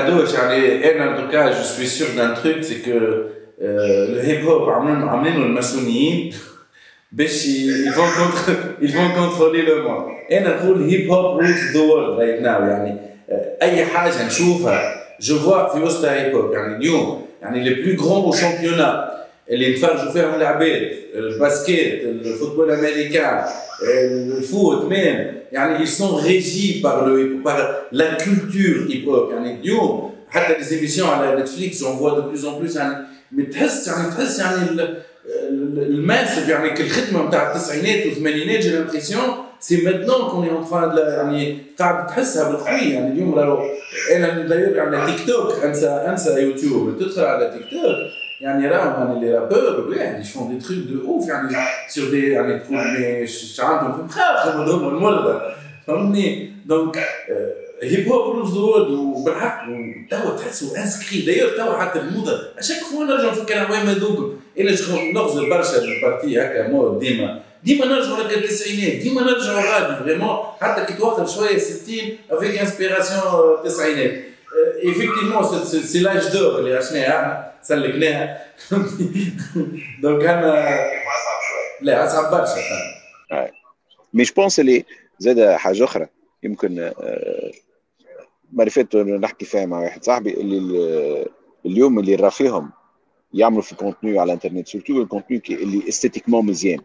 ما هدوش يعني أنا donc je suis sûr d'un truc c'est que ال hip hop عاملينه الماسونيين باش ils vont ils vont contrôler le monde أنا نقول hip hop rules the world right now يعني اي حاجة نشوفها je vois في وسط hip hop يعني اليوم يعني les plus grands championnats اللي نتفرجوا فيهم العباد ال basket ال football الامريكان ال foot même يعني ils sont régis par le par la culture hip hop يعني اليوم حتى les émissions على نتفليكس on voit de plus en plus يعني تحس يعني تحس يعني الماسف يعني الخدمه نتاع التسعينات والثمانينات j'ai l'impression c'est maintenant qu'on en train يعني قاعد تحسها بالقوي يعني اليوم راهو أنا داير على تيك توك انسى انسى يوتيوب تدخل على تيك توك يعني راهم يعني les rapports واحد يشوفون des trucs de ouf يعني sur des يعني تقول عندهم في مخاخهم هذوما المرضى فهمتني donc hip hop rules the world وبالحق توا تحسوا انسكري داير توا حتى الموضه à chaque fois نرجع نفكر وين هذوك الا نغزر برشا ال party هكا mode ديما ديما نرجعوا لك التسعينات ديما نرجعوا غادي vraiment حتى كي توخر شوية 60 avec inspiration التسعينات effectivement c'est l'âge d'or اللي عشناها سلكناها. donc أنا لا أصعب برشا. mais je pense اللي زاد حاجة أخرى. يمكن معرفت نحكي فيها مع واحد صاحبي اللي اليوم اللي راه فيهم يعملوا في contenu على الإنترنت surtout ال contenu اللي esthétiquement مزيان.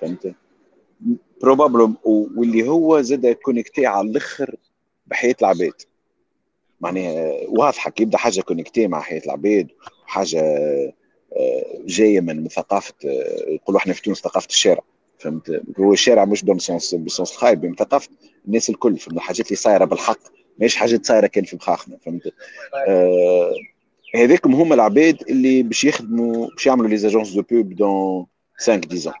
فهمت؟ probable واللي هو زاد connecté على الآخر بحياة العباد. معناها واضحة كي يبدأ حاجة connecté مع حياة العباد حاجة جاية من ثقافة يقولوا إحنا في تونس ثقافة الشارع فهمت؟ هو الشارع مش بالسونس بالسونس الخايب ثقافة الناس الكل فهمت؟ الحاجات اللي صايرة بالحق ماهيش حاجات صايرة كان في مخاخنا فهمت؟ آه هما العباد اللي باش يخدموا باش يعملوا les agences de pub dans 5 10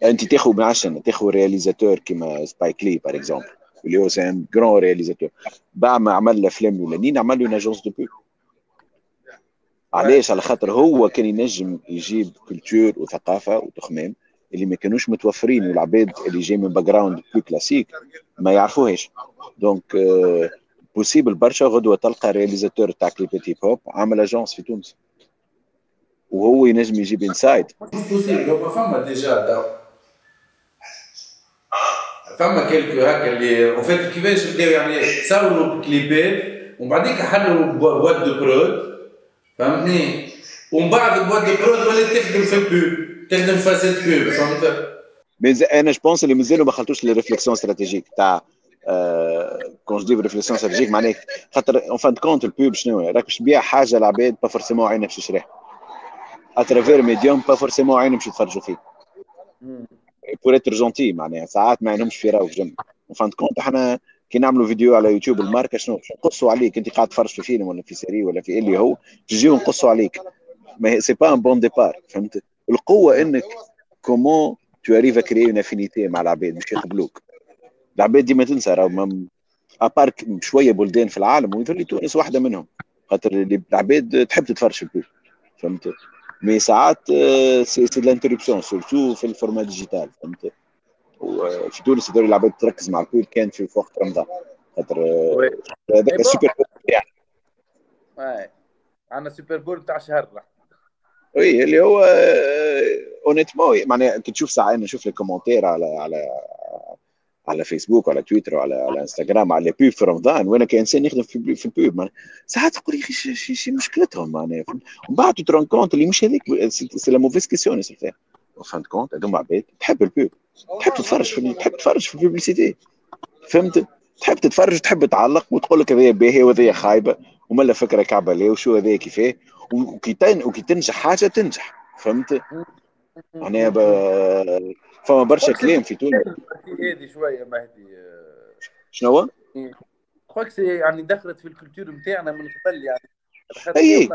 يعني أنت تاخذ machin تاخذ réalisateur كيما Spike Lee par exemple اللي هو c'est un grand réalisateur بعد ما عمل الافلام الاولانيين عمل له agence de pub علاش على خاطر هو كان ينجم يجيب culture وثقافه وتخمام اللي ما كانوش متوفرين والعباد اللي جاي من background plus classique ما يعرفوهاش donc possible برشا غدوة تلقى réalisateur تاع كليبات hip hop عامل agence في تونس. وهو ينجم يجيب insight possible فما déjà فما quelques هكا اللي وفات كيفاش بداو يعني صوروا كليبات ومن بعديك حلوا boîtes de prod فهمتني؟ ومن بعد boîtes de prod ولات تخدم في ال pub تخدم فازات pub فهمت؟ أنا je pense اللي مازالوا ما خلطوش les réflexions stratégiques تاع quand je dis réflexion stratégique معناها خاطر en fin de compte ال pub شنو راك باش تبيع حاجة العباد pas forcément عينها باش تشريها. à travers médium pas forcément عينهم باش يتفرجوا فيه. pour être gentil معناها. ساعات ما عندهمش في جنب. fin de compte إحنا كي نعملوا فيديو على يوتيوب الماركة شنو؟ نقصوا عليك؟ أنت قاعد تفرج في فيلم ولا في série ولا في اللي هو تجيو نقصوا عليك. mais c'est pas un bon départ فهمت؟ القوة إنك comment tu arrives créer une affinité مع العباد باش يقبلوك العباد ديما تنسى راهو à part شوية بلدان في العالم ويظل تونس واحدة منهم. خاطر العباد تحب تتفرج في فهمت؟ mais ساعات c'est c'est l'interruption surtout في ال format digital فهمت؟ وفي تونس هذول العباد تركز مع ال pub كان في وقت رمضان خاطر هذاك ال Super Bowl يعني عندنا Super Bowl بتاع شهر. oui اللي هو honnêtement معناها كي تشوف ساعات نشوف les commentaires على على على فيسبوك وعلى تويتر وعلى على إنستغرام على pub في رمضان وأنا كأنسان يخدم في في ال pub ساعات تقول يا أخي شي مشكلتهم معناها. ومن بعد te rends compte اللي مش هذيك c'est la mauvaise question c'est فهمت compte هذوما عباد. تحب ال pub تحب تتفرج في تحب تتفرج في ال publicité. فهمت؟ تحب تتفرج تحب تعلق وتقول لك هذه باهيه وهذه خايبة وملا فكرة كعبة وشو هذا كيفاه. وكي وكي تنجح حاجة تنجح. فهمت؟ معناها. فما برشا كلام في تونس. هذه شوية مهدي. شنو خوك يعني دخلت في الكولتور نتاعنا من قبل يعني. اي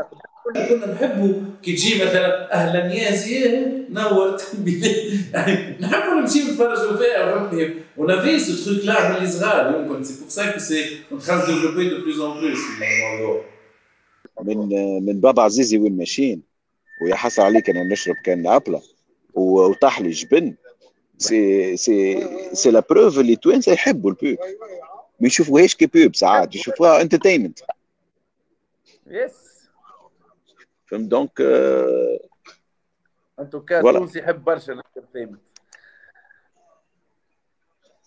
كنا نحبوا كي تجي مثلا أهلا يا زياد نورت يعني نحبوا نمشيو نتفرجوا فيها فهمتني؟ ونافيس تروك لا من اللي صغار يمكن سي بور سا كو سي تخاز ديفلوبي دو بلوس اون بلوس الموضوع من من بابا عزيزي وين ماشيين. ويا حسن عليك أنا نشرب كان أبلة وطاح لي جبن. c'est c'est c'est la preuve اللي التوانسه يحبوا ال pub ما يشوفوهاش ك pub ساعات يشوفوها entertainment yes فهمت donc آه، en tout cas Voilà. تونس يحب برشا ال entertainment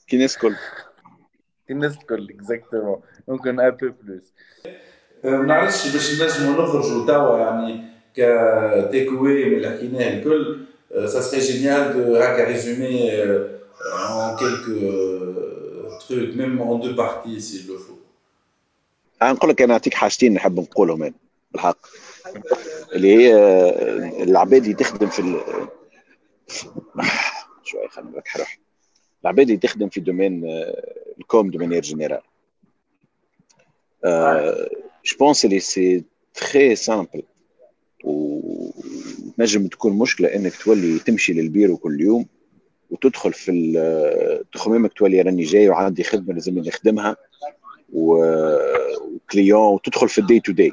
كي الناس الكل الناس الكل exactement ممكن un peu plus ما نعرفش باش نجموا نخرجوا توا يعني كتيك اواي من اللي حكيناه الكل ça serait génial de هكا résumer en quelques euh, trucs, même en deux parties s'il le faut. أنا نقول لك أنا نعطيك حاجتين نحب نقولهم أنا بالحق. اللي هي آه، العباد اللي تخدم في ال... شوية خلينا نركح روحي العباد اللي تخدم في domaine آه، ال com de manière générale je pense اللي c'est très simple ونجم تكون مشكلة إنك تولي تمشي للبيرو كل يوم وتدخل في تخممك تولي راني جاي وعندي خدمة لازم نخدمها و client وتدخل في ال day to day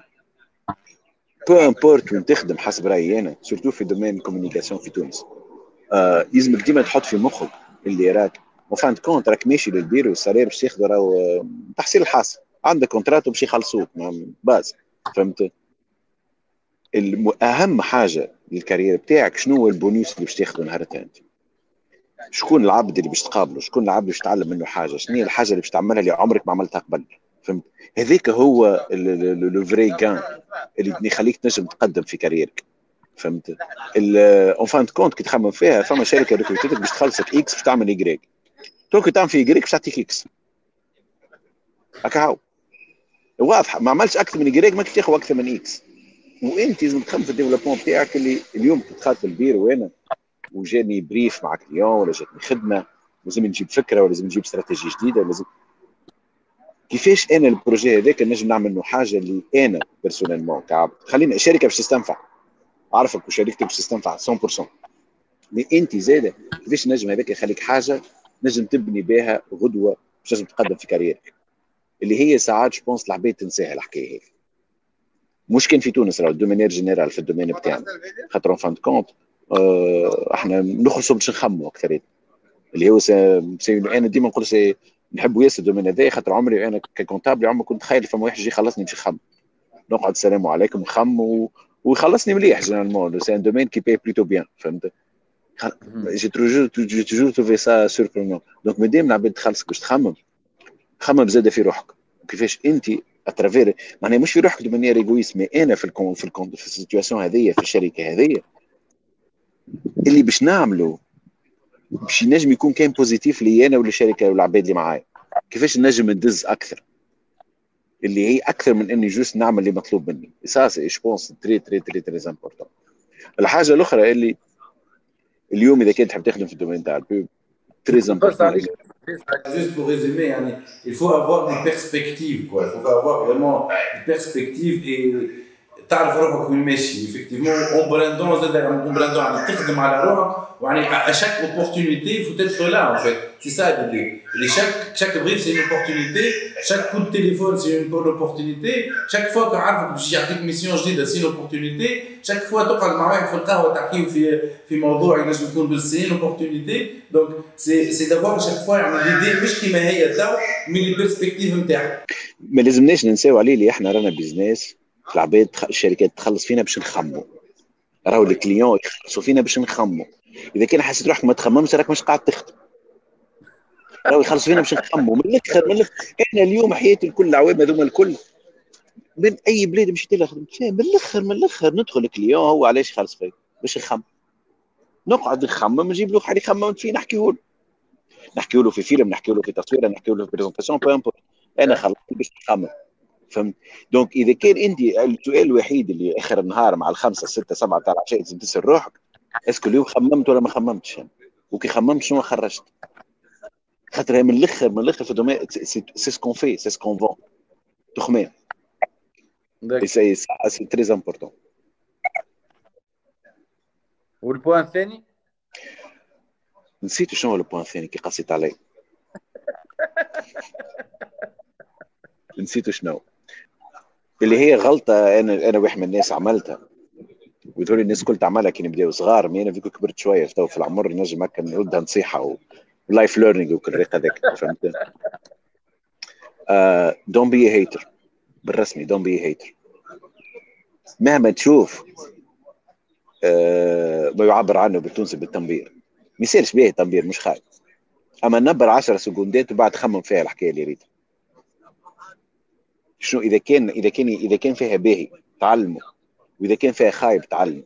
peu importe وين تخدم حسب رأيي أنا surtout في domaine ال communication في تونس. آه يلزمك ديما تحط في مخك اللي راك. و fin de compte راك ماشي لل bureau ال salaire باش تاخذه راهو تحصيل الحاصل عندك contrat باش يخلصوك base فهمت؟ أهم حاجة لل carrière بتاعك شنو هو البونيس اللي باش تاخذه نهارتها أنت؟ شكون العبد اللي باش تقابله؟ شكون العبد اللي باش تتعلم منه حاجة؟ شنو هي الحاجة اللي باش تعملها اللي عمرك ما عملتها قبل؟ فهمت؟ هذاك هو le vrai gain اللي يخليك تنجم تقدم في كاريرك. فهمت؟ en fin de compte كي تخمم فيها فما شركة recruté تك باش تخلصك X باش تعمل تو كي تعمل في Y باش تعطيك X هكا هاو. واضحه ما عملتش أكثر من Y ما تاخذ أكثر من X وانت لازم تخمم في ال développement بتاعك اللي اليوم تدخل في البير وأنا وجاني brief مع client ولا جاتني خدمة. لازم نجيب فكرة ولا لازم نجيب استراتيجيه جديدة لازم كيفاش أنا ال projet هذاك نجم نعمل منه حاجة اللي أنا personnellement كعبد خلينا شركه باش تستنفع. عارفك وشركتك باش تستنفع 100% mais أنت زاده كيفاش نجم هذاك يخليك حاجة نجم تبني بها غدوة باش تقدم في كاريرك اللي هي ساعات je pense العباد تنساها الحكاية هذه. مش كان في تونس راه de manière générale في ال domaine بتاعنا. خاطر fin de compte آه إحنا نخرجوا باش نخموا أكثر. اللي هو أنا ديما نقول c'est نحب ياسر ال domaine هذا خاطر عمري أنا ك comptable عمري كنت تخيل فما واحد يجي يخلصني نمشي نخم نقعد السلام عليكم نخم و... ويخلصني مليح généralement c'est un domaine qui paye plutôt bien فهمت؟ j'ai toujours j'ai toujours trouvé ça surprenant donc مادام العباد تخلصك باش تخمم خمم زاده في روحك. كيفاش أنت à travers معناها مش في روحك de manière égoïste mais أنا في الكون في الكون في ال situation هذيا في الشركة هذيا اللي باش نعمله باش ينجم يكون كان positif لي أنا وللشركه والعباد اللي معايا كيفاش نجم ندز أكثر اللي هي أكثر من اني جوست نعمل اللي مطلوب مني سا سي جو بونس تري تري تري تري امبورتون الحاجة الاخرى اللي اليوم إذا كنت تحب تخدم في الدومين تاع البيب تري بس امبورتون عليك Juste pour résumer, yani, il faut avoir des perspectives. Quoi. Il faut avoir vraiment des perspectives et تعرف روحك وين ماشي effectivement en brandant زاد en brandant يعني تخدم على روحك ويعني à chaque opportunité il faut être là en fait c'est ça l'idée Et chaque chaque brief c'est une opportunité chaque coup de téléphone c'est une bonne opportunité chaque fois كعرفك باش يعطيك ميسيون جديده c'est une opportunité chaque fois تقعد مع واحد في القهوه تحكيو في في موضوع ينجم يكون بس c'est une opportunité donc c'est c'est d'avoir chaque fois يعني l'idée مش كيما هي تو من البرسبكتيف نتاعك ما لازمناش ننساو عليه اللي احنا رانا بيزنس العباد تخ- الشركات تخلص فينا باش نخمو راهو الكليون يخلصوا فينا باش نخمو إذا كان حسيت روحك ما تخممش راك مش قاعد تخدم. راهو يخلصوا فينا باش نخمو من الأخر من الأخر إحنا اليوم حياتي الكل العوام هذوما الكل. من أي بلاد مشيت لها خدمت فيها من الأخر من الأخر ندخل ال client هو علاش يخلص فيا باش نخمم. نقعد نخمم نجيب له واحد يخمم فيه نحكيه له. نحكيه له في فيلم نحكيه له في تصويره نحكيه له في présentation peu importe أنا خلصت باش نخمم. فهمت؟ donc إذا كان انت السؤال الوحيد اللي آخر النهار مع الخمسة ستة سبعة تاع العشاء لازم تسأل روحك. est-ce que اليوم خممت ولا ما خممتش أنا؟ وكي خممت شنو خرجت؟ خاطر من الآخر من الآخر في ال domaine c'est ce qu'on fait c'est ce qu'on vend. تخمام. c'est c'est très important وال point الثاني نسيت شنو هو ال point الثاني كي قصيت عليه نسيت شنو اللي هي غلطة أنا أنا واحد من الناس عملتها. ويقولوا الناس كل تعملها كي نبداو صغار mais أنا vu que كبرت شوية تو في العمر نجم هكا نردها نصيحة و life learning وكل الريق هذاك فهمت؟ don't be hater بالرسمي don't be hater مهما تشوف آه ما يعبر عنه بالتونسي بالتنبير. ما يصيرش به تنبير مش خايف أما نبر 10 سكوندات وبعد خمم فيها الحكاية اللي ريتها شنو؟ إذا كان إذا كان إذا كان فيها باهي تعلمه. وإذا كان فيها خايب تعلم.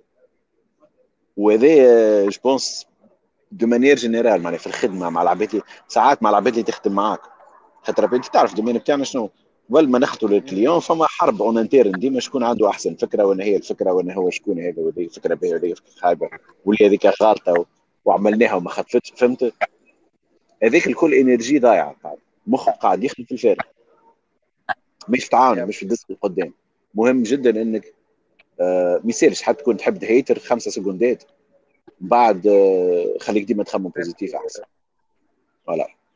وهذا je pense de manière générale معناها في الخدمة مع العباد ساعات مع العباد اللي تخدم معاك. خاطر انت تعرف ال domaine بتاعنا شنو؟ قبل ما نخطو لل client فما حرب en interne ديما شكون عنده أحسن فكرة وين هي الفكرة وين هو شكون هذا وهذه فكره باهيه وهذه خايبة واللي هذيك غلطة وعملناها وما خطفتش فهمت؟ هذيك الكل énergie ضايعة. قاعد مخك قاعد يخدم في الفارغ. مش تعاون مش في الديسك قدام مهم جدا إنك آه ما يصيرش. حتى تكون تحب hater خمسة سكوندات بعد آه خليك ديما تخمم positif أحسن. voilà.